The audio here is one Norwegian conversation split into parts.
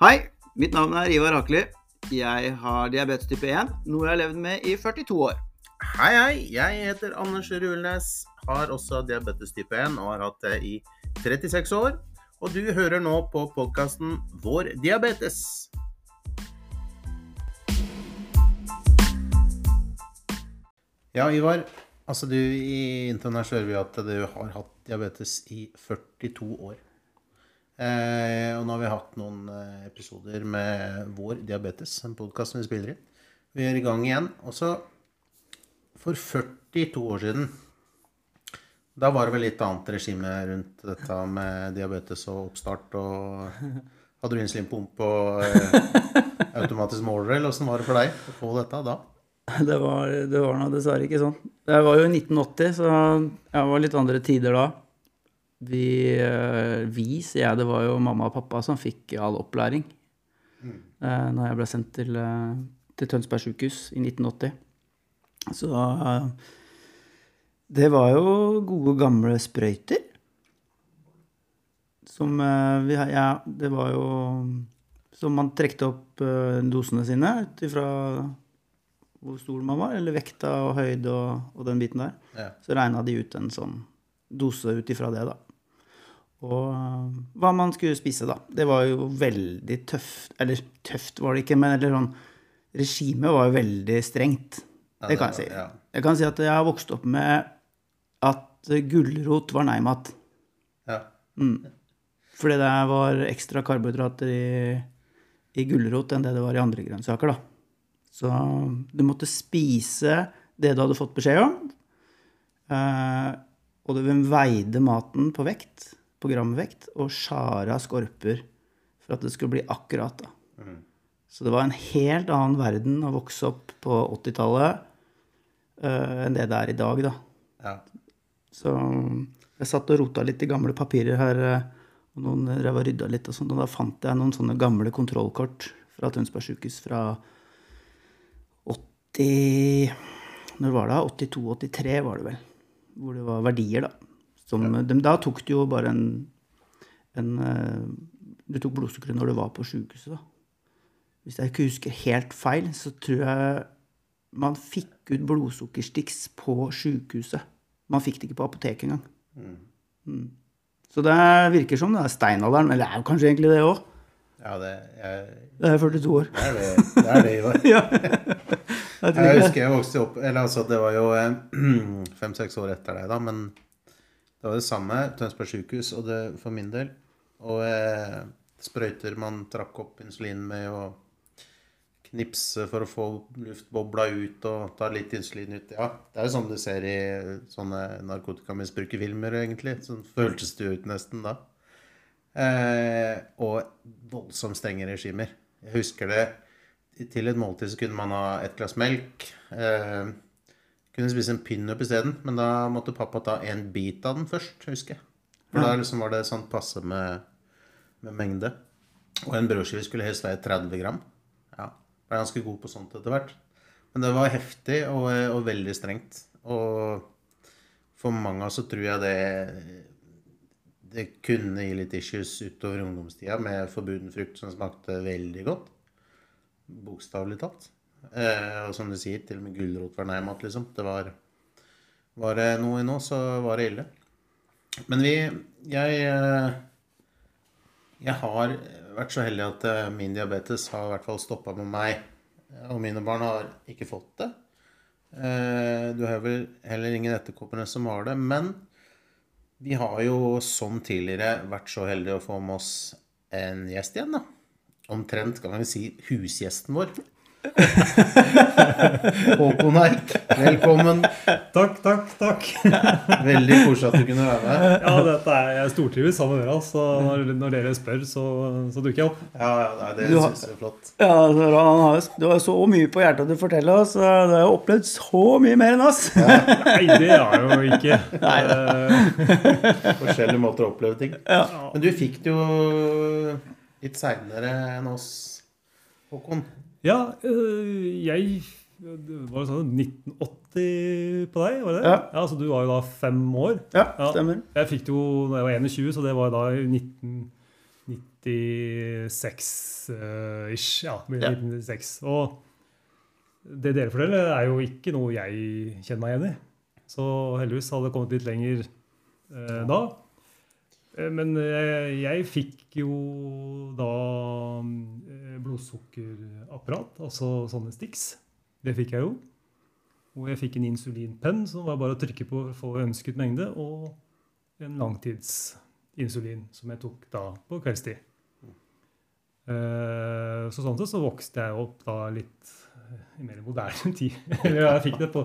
Hei, mitt navn er Ivar Akeli. Jeg har diabetes type 1, noe jeg har levd med i 42 år. Hei, hei. Jeg heter Anders Rulnes. Har også diabetes type 1 og har hatt det i 36 år. Og du hører nå på podkasten Vår diabetes. Ja, Ivar. Altså, du i Internett hører vi at du har hatt diabetes i 42 år. Eh, og nå har vi hatt noen eh, episoder med Vår diabetes, en podkast vi spiller inn. Vi er i gang igjen. Og så, for 42 år siden, da var det vel litt annet regime rundt dette med diabetes og oppstart og Hadde du insulinpumpe og eh, automatisk måler, eller åssen var det for deg å få dette da? Det var, det var nå dessverre ikke sånn. Det var jo i 1980, så det var litt andre tider da. Vi, eh, vi, sier jeg, det var jo mamma og pappa som fikk all opplæring. Mm. Eh, når jeg ble sendt til, eh, til Tønsberg sykehus i 1980. Så det var jo gode, gamle sprøyter. Som vi Ja, det var jo Som man trekte opp dosene sine ut ifra hvor stor man var, eller vekta og høyde og, og den biten der. Ja. Så regna de ut en sånn dose ut ifra det, da. Og hva man skulle spise, da. Det var jo veldig tøft Eller tøft var det ikke, men eller sånn Regimet var jo veldig strengt. Det kan jeg si. Jeg kan si at jeg har vokst opp med at gulrot var nei-mat. Ja. Mm. Fordi det var ekstra karbohydrater i, i gulrot enn det det var i andre grønnsaker, da. Så du måtte spise det du hadde fått beskjed om. Eh, og du veide maten på vekt, på gramvekt, og skjæra skorper for at det skulle bli akkurat. da. Mm. Så det var en helt annen verden å vokse opp på 80-tallet uh, enn det det er i dag, da. Ja. Så jeg satt og rota litt i gamle papirer her, uh, og noen drev og rydda litt, og sånt, og da fant jeg noen sånne gamle kontrollkort fra Tønsberg sykehus fra 80 Når var det? 82-83 var det vel. Hvor det var verdier, da. Som, ja. de, da tok du jo bare en, en eh, Du tok blodsukkeret når du var på sjukehuset, da. Hvis jeg ikke husker helt feil, så tror jeg man fikk ut blodsukkerstiks på sjukehuset. Man fikk det ikke på apoteket engang. Mm. Mm. Så det virker som det er steinalderen, men det er jo kanskje egentlig det òg. Ja, det, jeg, det er 42 år. Det er det, det, er det ja. jeg, jeg husker jeg vokste opp Eller altså, det var jo eh, fem-seks år etter deg, da, men det var det samme. Tønsberg sykehus, og det for min del. Og eh, sprøyter man trakk opp insulin med, og knipse for å få luftbobla ut og ta litt insulin ut. Ja, det er jo sånn du ser i sånne narkotikamisbrukerfilmer, egentlig. Sånn føltes det ut nesten da. Eh, og voldsomt strenge regimer. Jeg husker det Til et måltid så kunne man ha et glass melk. Eh, kunne spise en pinup isteden, men da måtte pappa ta en bit av den først, husker jeg. For da liksom var det sånn passe med, med mengde. Og en brødskive skulle helst veie 30 gram. Ja, Ble ganske god på sånt etter hvert. Men det var heftig og, og veldig strengt. Og for mange så tror jeg det det kunne gi litt issues utover ungdomstida med forbuden frukt som smakte veldig godt. Bokstavelig talt. Eh, og som du sier, til og med gulrot var nærmat, liksom. Det var Var det noe i nå, så var det ille. Men vi Jeg eh, Jeg har vært så heldig at eh, min diabetes har i hvert fall stoppa med meg. Og mine barn har ikke fått det. Eh, du har vel heller ingen etterkoppere som har det. Men vi har jo som tidligere vært så heldige å få med oss en gjest igjen, da. Omtrent kan vi si husgjesten vår. Håkon Eik, velkommen. Takk, takk, takk. Veldig koselig at du kunne være med. Ja, dette er, Jeg stortrives sammen med dere. Så når, når, dere spør, så, så, dukker jeg opp. Ja, ja Det syns jeg er flott. Ja, Du har så mye på hjertet du forteller oss. Du har opplevd så mye mer enn oss. Ja. Nei, det har jeg jo ikke. Nei. Eh, Forskjellige måter å oppleve ting. Ja. Men du fikk det jo litt seinere enn oss, Håkon. Ja, øh, jeg Det var sånn 1980 på deg, var det det? Ja. ja. Så du var jo da fem år. Ja, stemmer. Jeg fikk det jo da jeg var 21, så det var da i 1996-ish. Ja, 1996. Og det dere forteller, er jo ikke noe jeg kjenner meg igjen i. Så heldigvis hadde det kommet litt lenger eh, da. Men jeg, jeg, fikk jo da blodsukkerapparat, altså sånne sticks. Det fikk jeg jo. Og jeg fikk en insulinpenn som var bare å trykke på for å få ønsket mengde, og en langtidsinsulin som jeg tok da på kveldstid. Eh, så sånn sett så vokste jeg opp da litt i mer moderne tid. Eller jeg fikk det på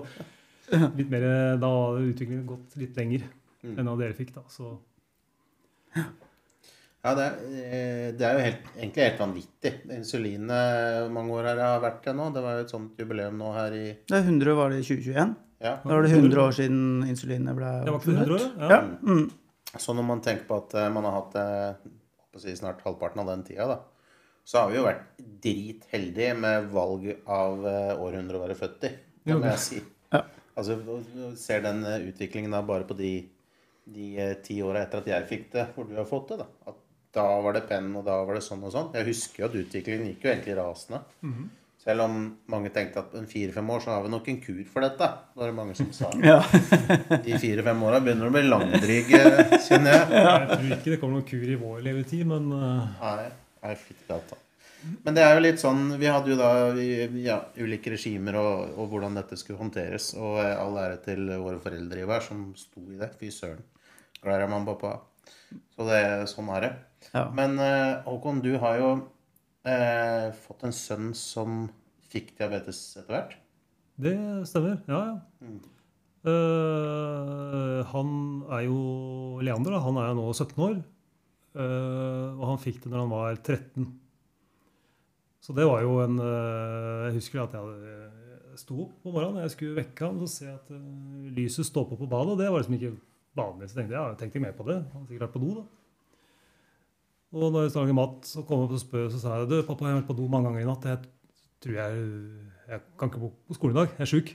litt mer Da hadde utviklingen gått litt lenger mm. enn hva dere fikk, da. Så ja, det, eh, det, er jo helt, egentlig helt vanvittig. Insulinet Hvor mange år har det vært det nå? Det var jo et sånt jubileum nå her i Det er 100 var det i 2021. Ja. Da var det 100 år siden insulinet ble Det var 100 år, ja. ja. Mm. Så når man tenker på at eh, man har hatt det si snart halvparten av den tida, da, så har vi jo vært dritheldige med valg av eh, århundre å være født i. Det må jeg si. Ja. Altså, ser den utviklingen da bare på de, de ti åra etter at jeg fikk det, hvor du har fått det. da, at da var det penn, og da var det sånn og sånn. Jeg husker jo at utviklingen gikk jo egentlig rasende. Mm -hmm. Selv om mange tenkte at om fire-fem år så har vi nok en kur for dette. Det var det mange som sa. Ja. De fire-fem åra begynner å bli langdryge, kjenner jeg. Ja. Jeg tror ikke det kommer noen kur i vår levetid, men uh... Nei, jeg er Men det er jo litt sånn Vi hadde jo da ja, ulike regimer og, og, hvordan dette skulle håndteres. Og all ære til våre foreldre i hver som sto i det. Fy søren. Glad i mamma og pappa. Så det, sånn er det. Ja. Men uh, Håkon, du har jo eh, fått en sønn som fikk diabetes etter hvert. Det stemmer. Ja, ja. Mm. Uh, han er jo Leander, da. Han er jo nå 17 år. og han fikk det når han var 13. Så det var jo en Jeg husker at jeg hadde sto opp på morgenen. Jeg skulle vekke ham, så ser jeg at lyset står på på badet. Og det var liksom ikke vanlig. Så tenkte jeg ja, tenkte ikke mer på det. Han har sikkert vært på do, da. Og når jeg lager mat, så kom jeg opp og spør, så sa jeg du, pappa, jeg har vært på do mange ganger i natt. Jeg tror jeg, jeg kan ikke bo på skolen i dag. Jeg er sjuk.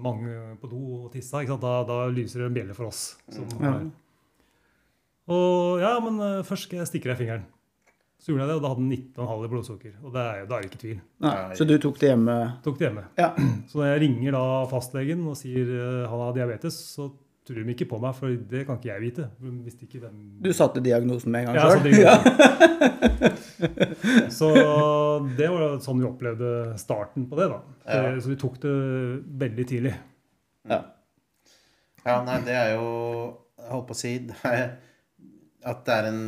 Mange på do og tissa. Da, da, lyser det en bjelle for oss. Som, ja. Og ja, men uh, først skal jeg stikke deg fingeren. Så gjorde jeg det, og da hadde den 19,5 i blodsukker. Og det er, da er det ikke tvil. Nei, så du tok det hjemme? Tok det hjemme. Ja. Så når jeg ringer da fastlegen og sier uh, han har diabetes, så tror de ikke på meg, for det kan ikke jeg vite. Ikke hvem... Du satte diagnosen med en gang ja, sjøl? Ja. så det var sånn vi opplevde starten på det. da. Ja. Så vi tok det veldig tidlig. Ja. ja, nei, det er jo Jeg holdt på å si det er, at det en,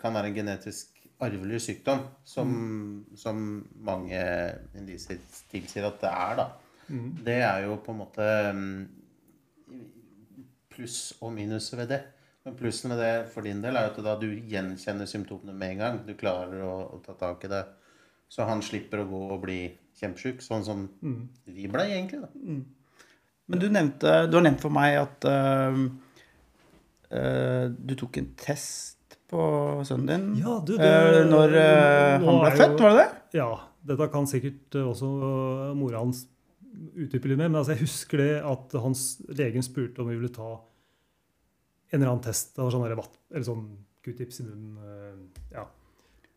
kan være en genetisk arvelig sykdom, som, mm. som mange indisier tilsier at det er, da. Mm. Det er jo på en måte pluss og minus ved det. Men plussen med det for din del er at da du gjenkjenner symptomene med en gang. Du klarer å, å ta tak i det. Så han slipper å gå og bli kjempesjuk, sånn som mm. vi ble egentlig. da. Mm. Men du, nevnte, du har nevnt for meg at uh, uh, du tok en test på sønnen din ja, du, det, uh, når han ble født, var det det? Ja. Dette kan sikkert også mora hans utdype litt mer. Men altså, jeg husker det at hans legen spurte om vi ville ta en eller annen test. Eller sånn, eller sånn q-tips i munnen. Eh, ja.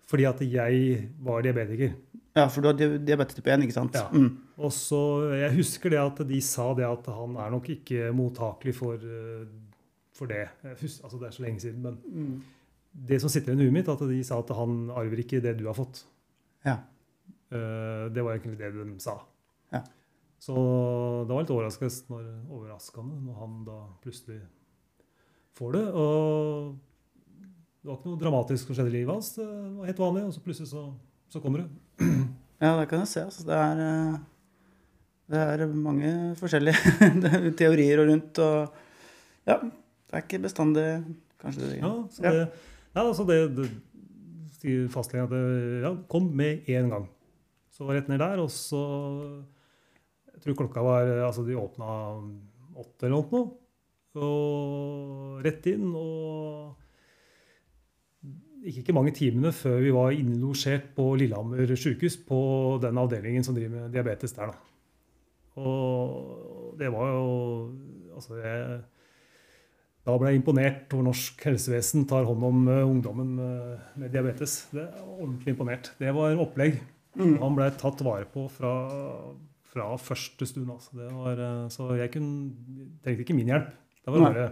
Fordi at jeg var diabetiker. Ja, for du har diabetes type 1, ikke sant? Ja. Mm. Og så, Jeg husker det at de sa det at han er nok ikke mottakelig for, eh, for det. Husker, altså Det er så lenge siden. Men mm. det som sitter i huet mitt, at de sa at han arver ikke det du har fått. Ja. Uh, det var egentlig det de sa. Ja. Så det var litt overraskende når, overraskende når han da plutselig får det. Og det var ikke noe dramatisk som skjedde i livet hans. Det var helt vanlig, og så plutselig så, så kommer det. Ja, det kan jeg se. Altså, det, er, eh, det er mange forskjellige teorier og rundt. Og ja, det er ikke bestandig kanskje det. Ja, så det, ja, altså det, det sier fastlegen at det ja, kom med én gang. Så rett ned der, og så Jeg tror klokka var Altså, de åpna åtte eller noe. Og rett inn. Og gikk ikke mange timene før vi var innlosjert på Lillehammer sykehus på den avdelingen som driver med diabetes der. da. Og det var jo Altså, jeg da ble jeg imponert over norsk helsevesen tar hånd om uh, ungdommen med diabetes. Det er Ordentlig imponert. Det var opplegg. Mm. Han ble tatt vare på fra, fra første stund. Altså. Var, uh, så jeg kunne, trengte ikke min hjelp. Det var bare,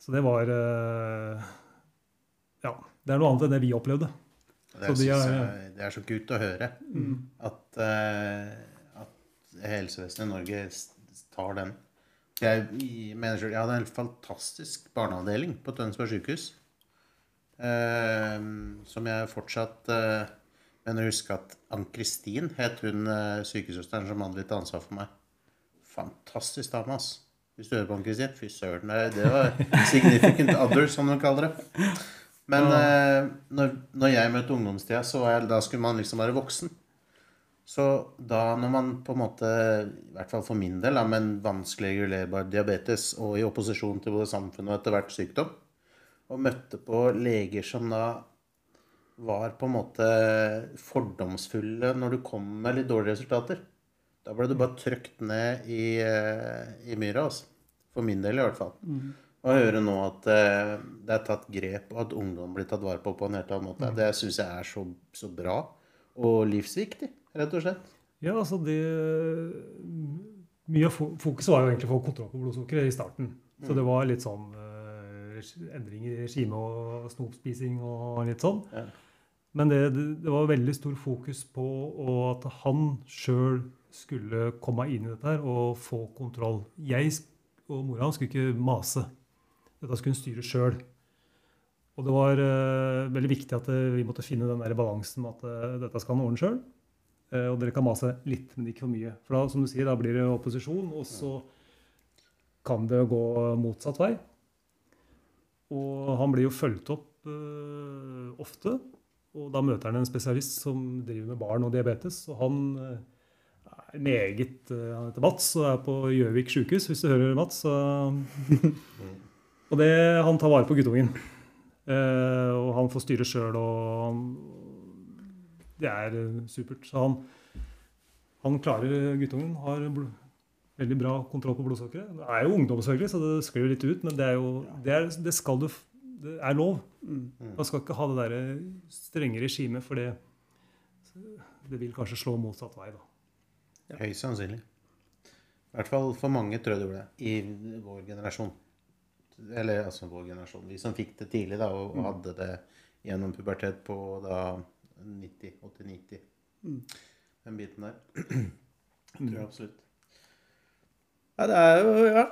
så det var Ja. Det er noe annet enn det vi opplevde. Det, de er, jeg, det er så kult å høre mm. at, at helsevesenet i Norge tar den jeg mener selv, jeg hadde en fantastisk barneavdeling på Tønsberg sykehus. Eh, som jeg fortsatt eh, mener jeg husker at Ann-Kristin het hun eh, sykesøsteren som hadde litt ansvar for meg. Fantastisk dame, ass. Hvis du hører på Ann-Kristin. Fy søren. Det var significant other, som de kaller det. Men eh, når, når, jeg møtte ungdomstida, så jeg, da skulle man liksom være voksen. Så da når man på en måte, i hvert fall for min del, med en vanskelig regulerbar diabetes og i opposisjon til både samfunnet og etter hvert sykdom, og møtte på leger som da var på en måte fordomsfulle når du kom med litt dårlige resultater. Da ble du bare trykt ned i, eh, i myra, altså. For min del, i hvert fall. Mm. Å høre nå at eh, det er tatt grep, og at ungdom blir tatt vare på på en helt annen måte, mm. det syns jeg er så, så bra og livsviktig rett og slett? Ja, altså det Mye av fokuset var jo egentlig å få kontroll på blodsukkeret i starten. Så mm. det var litt sånn eh, endring i regime og snopspising og litt sånn. Ja. Men det, det, var veldig stor fokus på at han sjøl skulle komme inn i dette her og få kontroll. Jeg og mora hans skulle ikke mase. Dette skulle hun styre sjøl. Og det var uh, veldig viktig at uh, vi måtte finne den der balansen med at uh, dette skal han ordne sjøl. Eh, og dere kan mase litt, men ikke for mye. For da, som du sier, da blir det opposisjon, og så kan det gå motsatt vei. Og han blir jo fulgt opp ofte. Og da møter han en spesialist som driver med barn og diabetes. Og han uh, er meget uh, Han heter Mats og er på Gjøvik sjukehus, hvis du hører Mats. og det, han tar vare på guttungen. og han får styre sjøl, og han det er eh, supert. Så han, han klarer guttungen. Har veldig bra kontroll på blodsukkeret. Det er jo ungdom, så det sklir litt ut, men det er jo det, er, det skal du det er lov. Mm. Man skal ikke ha det der strenge regimet, for det, det vil kanskje slå motsatt vei. da. Ja. Høyst sannsynlig. I hvert fall for mange, tror jeg det ble, i vår generasjon. Eller altså vår generasjon. Vi som fikk det tidlig da, og mm. hadde det gjennom pubertet på da 90, 80-90. Mm. Den biten der. tror jeg absolutt. Ja, det er jo Ja.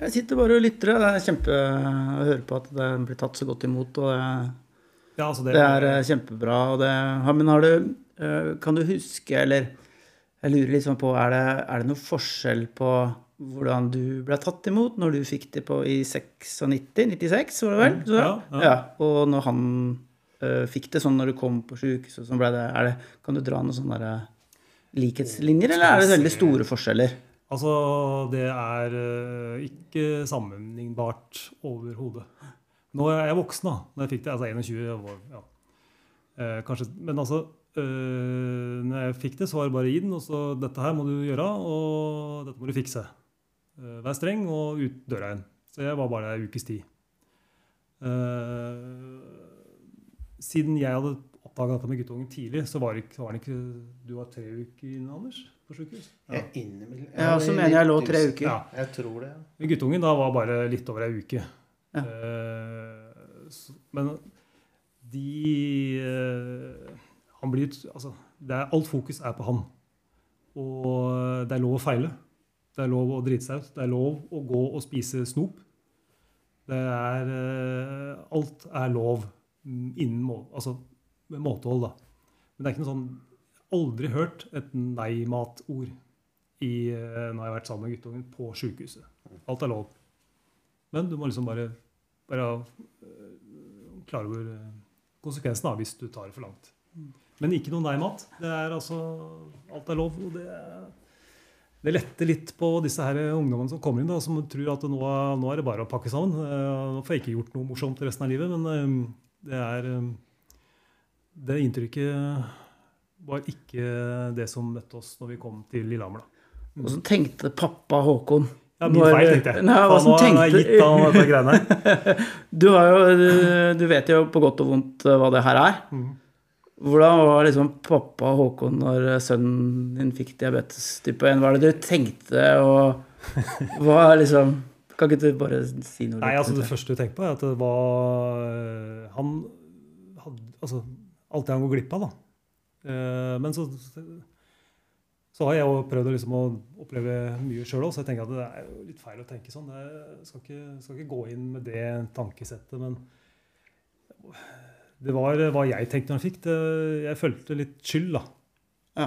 Jeg sitter bare og lytter. Det er kjempe å høre på at det blir tatt så godt imot. og det, ja, altså det, det er eh, kjempebra. Og det, men har du eh, Kan du huske, eller jeg lurer litt sånn på, er det, er det noen forskjell på hvordan du ble tatt imot når du fikk det på i 96? 96, var det vel? Så, ja, ja. ja, Og når han uh, fikk det sånn når du kom på sjukehuset? Sånn kan du dra noen sånne der, likhetslinjer, eller er det veldig store forskjeller? Altså, det er uh, ikke sammenlignbart overhodet. Nå er jeg voksen, da. Når jeg fikk det, altså 21 år. Ja. Uh, kanskje, men altså uh, når jeg fikk det, så var det bare inn, og så dette her må du gjøre, og dette må du fikse. Uh, vær streng, og ut døra igjen. Så jeg var bare ei ukes tid. Uh, siden jeg hadde oppdaga dette med guttungen tidlig, så var, ikke, var han ikke Du var tre uker inne, Anders? På sjukehus? Ja. Jeg, ja, så mener jeg lå tre uker. Ja. Jeg tror det. Ja. Guttungen da var bare litt over ei uke. Ja. Uh, så, men de uh, Han blir altså, er, Alt fokus er på han. Og det er lov å feile. Det er lov å drite seg ut. Det er lov å gå og spise snop. Det er uh, Alt er lov innen må, altså, med måtehold, da. Men det er ikke noe sånn Aldri hørt et nei-mat-ord eh, når jeg har vært sammen med guttungen på sjukehuset. Alt er lov. Men du må liksom bare, bare uh, klare over uh, konsekvensen da, hvis du tar det for langt. Men ikke noe nei-mat. Det er altså Alt er lov. og det det letter litt på disse her ungdommene som kommer inn, da, som tror at nå, nå, er det bare å pakke sammen. Nå får jeg ikke gjort noe morsomt resten av livet, men det er Det inntrykket var ikke det som møtte oss når vi kom til Lillehammer. Og så tenkte pappa Håkon Ja, min feil, tenkte jeg. Nei, hva som tenkte... gitt dette greiene. du, har jo, du, du, vet jo på godt og vondt hva det her er. Mm. Hvordan var liksom pappa Håkon når sønnen din fikk diabetes type 1? Hva er det du tenkte, og hva liksom Kan ikke du bare si noe? Nei, altså Det første du tenker på, er at det var Han hadde altså, alt det han går glipp av, da. Eh, men så, så har jeg jo prøvd å, liksom, å oppleve mye sjøl òg, så jeg tenker at det er jo litt feil å tenke sånn. Jeg skal ikke, skal ikke gå inn med det tankesettet, men det var hva jeg tenkte når jeg fikk det. Jeg følte litt skyld, da. Ja,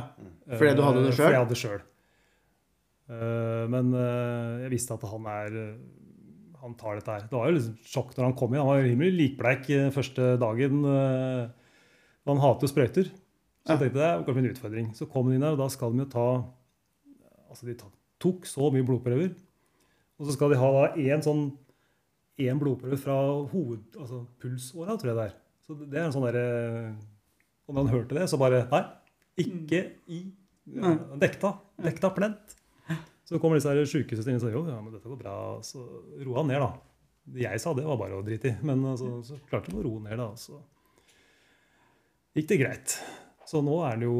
Fordi du hadde det sjøl? Eh, fordi jeg hadde det sjøl. Eh, men jeg visste at han er han tar dette her. Det var jo liksom sjokk når han kom inn. Han var rimelig likbleik første dagen. Han hater jo sprøyter. Så jeg tenkte det er kanskje en utfordring. Så kom de inn her, og da skal de jo ta Altså, de tok så mye blodprøver. Og så skal de ha da én sånn én blodprøve fra hoved, altså pulsåra, tror jeg det er. Så det er en sånn derre Og da han hørte det, så bare Nei, ikke i ja, Dekta. Dekta plent. Så kommer disse sjukehusene inn og sier jo, ja, men dette går bra. Så roa han ned, da. Det jeg sa, det var bare å drite i. Men altså, så klarte han å roe ned, da. Så gikk det greit. Så nå er han jo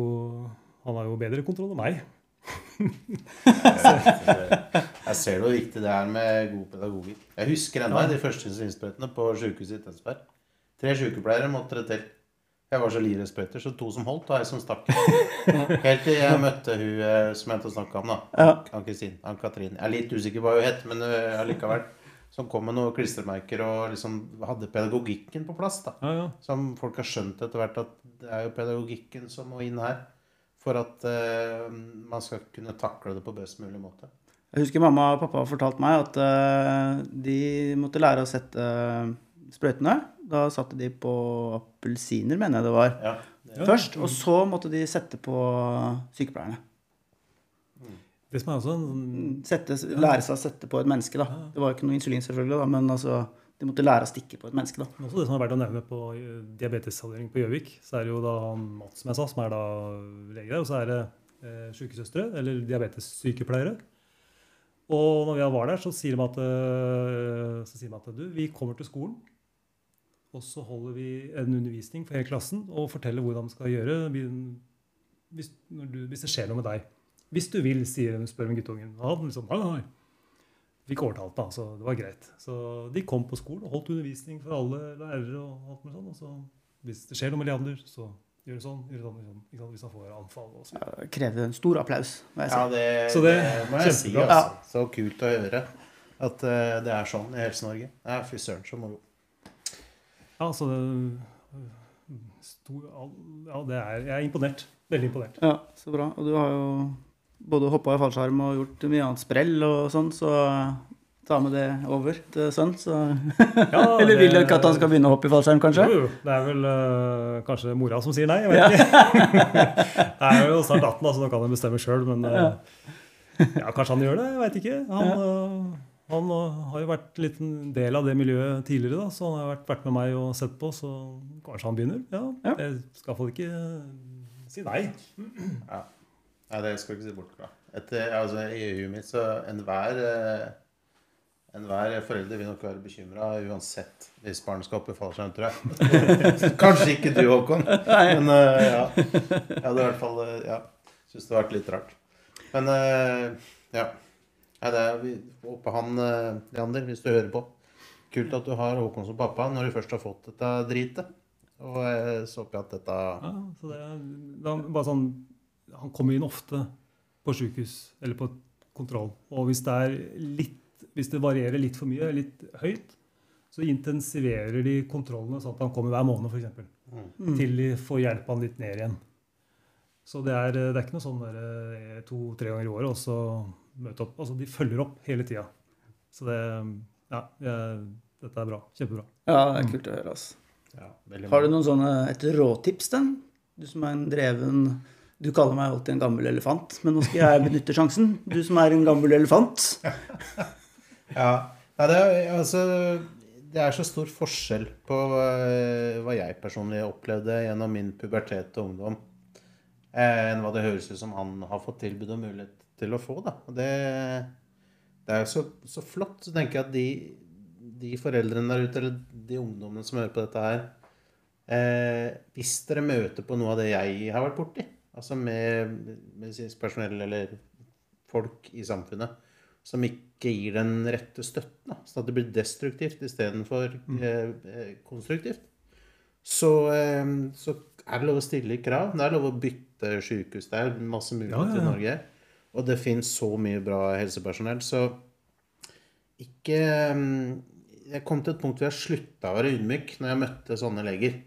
Han har jo bedre kontroll enn meg. jeg ser hvor viktig det er med god pedagogikk. Jeg husker ennå de første innsprøytene på sykehuset i Tønsberg. Tre sykepleiere måtte det til. Jeg var så livredd sprøyter, så to som holdt, og ei som stakk. Helt til jeg møtte hun eh, som jeg snakke om, da. Ann-Kristin. Ann-Katrin. Jeg er litt usikker på hva hun het, men eh, allikevel som kom med noen klistremerker og liksom hadde pedagogikken på plass. da. Ja, ja. Som folk har skjønt etter hvert at det er jo pedagogikken som må inn her. For at uh, man skal kunne takle det på best mulig måte. Jeg husker mamma og pappa har fortalt meg at uh, de måtte lære å sette uh, sprøytene. Da satte de på appelsiner, mener jeg det var, ja, det først. Og så måtte de sette på sykepleierne. Det som er også en... Mm, sette, lære seg å sette på et menneske. da. Det var ikke noe insulin, selvfølgelig, da, men altså, de måtte lære å stikke på et menneske. da. Også det som er verdt å nevne på eh, på Gjøvik, så er det jo da Mats som jeg sa, som er da lege der, og så er det eh, sykesøstre, eller diabetessykepleiere. Og når vi var der, så sier de at, eh, så sier de at du, vi kommer til skolen, og så holder vi en undervisning for hele klassen og forteller hvordan de skal gjøre hvis, du, hvis det skjer noe med deg. Hvis du vil, sier hun, spør hun guttungen. Og han liksom, nei, nei. Fikk overtalt, da, så det var greit. Så de kom på skolen og holdt undervisning for alle lærere. og alt med sånn, og så Hvis det skjer noe med Leander, så gjør det sånn. gjør det sånn, liksom, Hvis han får anfall. Og så. Ja, det krever en stor applaus. må jeg si. Ja, det, så det, det må jeg si. Altså. Ja. Så kult å høre at uh, det er sånn i Helse-Norge. er fy søren, så moro. Ja, så det, stor, ja, det er, jeg er imponert. Veldig imponert. Ja, Så bra. Og du har jo både hoppa i fallskjerm og gjort mye annet sprell og sånn, så ta med det over til sønn. Så. Ja, Eller vil du ikke at han skal begynne å hoppe i fallskjerm, kanskje? Jo, det er vel uh, kanskje mora som sier nei. Jeg vet ja. ikke. det er jo snart 18, så nå kan han bestemme sjøl. Men uh, ja, kanskje han gjør det. Jeg veit ikke. Han, uh, han har jo vært en liten del av det miljøet tidligere, da, så han har vært, vært med meg og sett på. Så kanskje han begynner. Ja, Jeg skal iallfall ikke si nei. Ja. Nei, det skal du ikke si bort fra. Etter, altså, I huet mitt så enhver eh, Enhver forelder vil nok være bekymra uansett hvis barnet skal oppbefale seg, tror jeg. Kanskje ikke du, Håkon. Men uh, ja. Jeg hadde i hvert fall uh, ja, syntes det har vært litt rart. Men uh, ja. Nei, det er, vi håper han, Leander, hvis du hører på Kult at du har Håkon som pappa når du først har fått dette dritet. Og så jeg at dette Ja, så det er, det er bare sånn han kommer inn ofte på sykehus eller på kontroll. Og hvis det, litt, hvis det varierer litt for mye, litt høyt, så intensiverer de kontrollene sånn at han kommer hver måned, f.eks. Mm. Til de får hjelpe han litt ned igjen. Så det er, det er ikke noe sånn eh, to-tre ganger i året og så møte opp. Altså, de følger opp hele tida. Så det Ja, jeg, dette er bra. Kjempebra. Ja, det er kult å høre. Altså. Ja, Har du noen sånne, et råtips, den? Du som er en dreven du kaller meg alltid en gammel elefant, men nå skal jeg benytte sjansen. Du som er en gammel elefant. ja. Nei, det, er, altså, det er så stor forskjell på uh, hva jeg personlig opplevde gjennom min pubertet og ungdom, eh, enn hva det høres ut som han har fått tilbud og mulighet til å få. Da. Det, det er jo så, så, flott. Så tenker jeg at de, de, foreldrene der ute, eller de ungdommene som hører på dette her eh, Hvis dere møter på noe av det jeg har vært borti, altså med medisinsk personell eller folk i samfunnet som ikke gir den rette støtten, da, sånn at det blir destruktivt istedenfor mm. eh, eh, konstruktivt, så, eh, så, er det lov å stille krav. Det er lov å bytte sykehus. Det er masse muligheter ja, ja, ja. i Norge. Og det fins så mye bra helsepersonell, så ikke eh, Jeg kom til et punkt hvor jeg slutta å være ydmyk når jeg møtte sånne leger.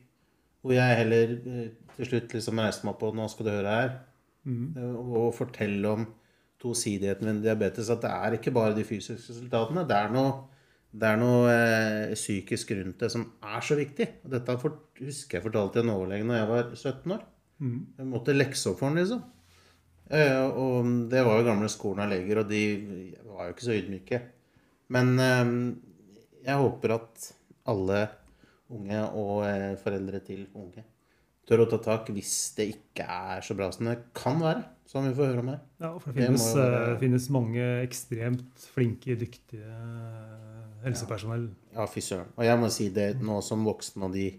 Hvor jeg heller eh, til slutt liksom reiste meg på Nå skal du høre her. Mm. Og fortelle om tosidigheten ved diabetes. At det er ikke bare de fysiske resultatene. Det er noe, det er noe eh, psykisk rundt det som er så viktig. Og dette for, husker jeg fortalte til en overlege da jeg var 17 år. Mm. Jeg måtte lekse opp for den, liksom. Eh, og det var jo gamle skolen av leger, og de var jo ikke så ydmyke. Men eh, jeg håper at alle unge og eh, foreldre til unge tør å ta tak hvis det ikke er så bra som det kan være. Som vi får høre om her. Ja, for det finnes, det være... Eh, finnes mange ekstremt flinke, dyktige eh, helsepersonell. Ja, ja fy søren. Og jeg må si det nå som voksen og de,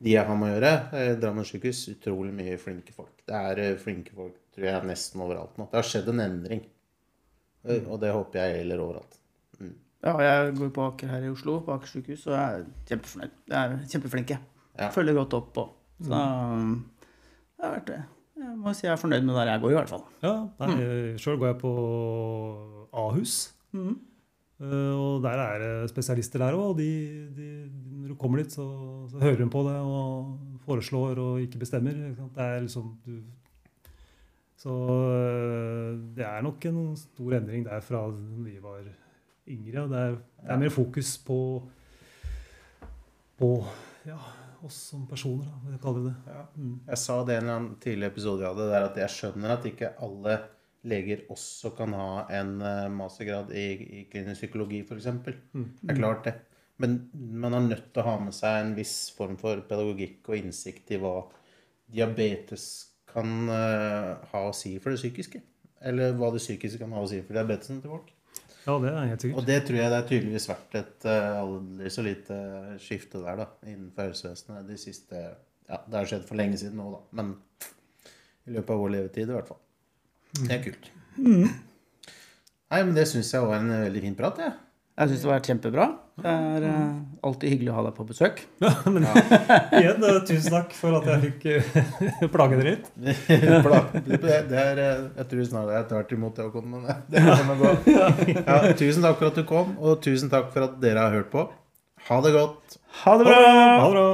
de jeg har med å gjøre, eh, Drammen sykehus, utrolig mye flinke folk. Det er flinke folk tror jeg nesten overalt nå. Det har skjedd en endring. Mm. Og det håper jeg gjelder overalt. Ja, jeg går på Aker her i Oslo, på Aker sykehus, og jeg er kjempefornøyd. Jeg er kjempeflinke. Ja. Følger godt opp. Og så mm. det har vært det. Jeg må si jeg er fornøyd med der jeg går, i hvert fall. Ja, mm. Sjøl går jeg på Ahus. Mm. Uh, og der er det spesialister der òg. De, de, når du kommer dit, så, så hører hun på det og foreslår og ikke bestemmer. Ikke det er liksom du, Så uh, det er nok en stor endring der fra vi var yngre. Det er, det er mer fokus på, på ja, oss som personer. Da, kaller det. Ja. Mm. Jeg sa det i en eller annen tidlig episode vi hadde, der at jeg skjønner at ikke alle leger også kan ha en uh, mastergrad i, i klinisk psykologi, f.eks. Mm. Det er klart, det. Men man er nødt til å ha med seg en viss form for pedagogikk og innsikt i hva diabetes kan uh, ha å si for det psykiske. Eller hva det psykiske kan ha å si for diabetesen til folk. Ja, det er helt sikkert. Og det tror jeg det er tydeligvis vært et uh, aldri så lite skifte der da, innenfor helsevesenet de siste Ja, det har skjedd for lenge siden nå, da. Men i løpet av vår levetid, i hvert fall. Det er kult. Mm. Nei, men det syns jeg var en veldig fin prat, jeg. Ja. Jeg syns det var vært Det er uh, alltid hyggelig å ha deg på besøk. Ja, men ja. igjen, uh, tusen takk for at jeg fikk uh, plage dere litt. det er, jeg tror snart det er tvert imot det å komme, men det. Ja, tusen takk for at du kom, og tusen takk for at dere har hørt på. Ha det godt. Ha det bra. Ha det bra.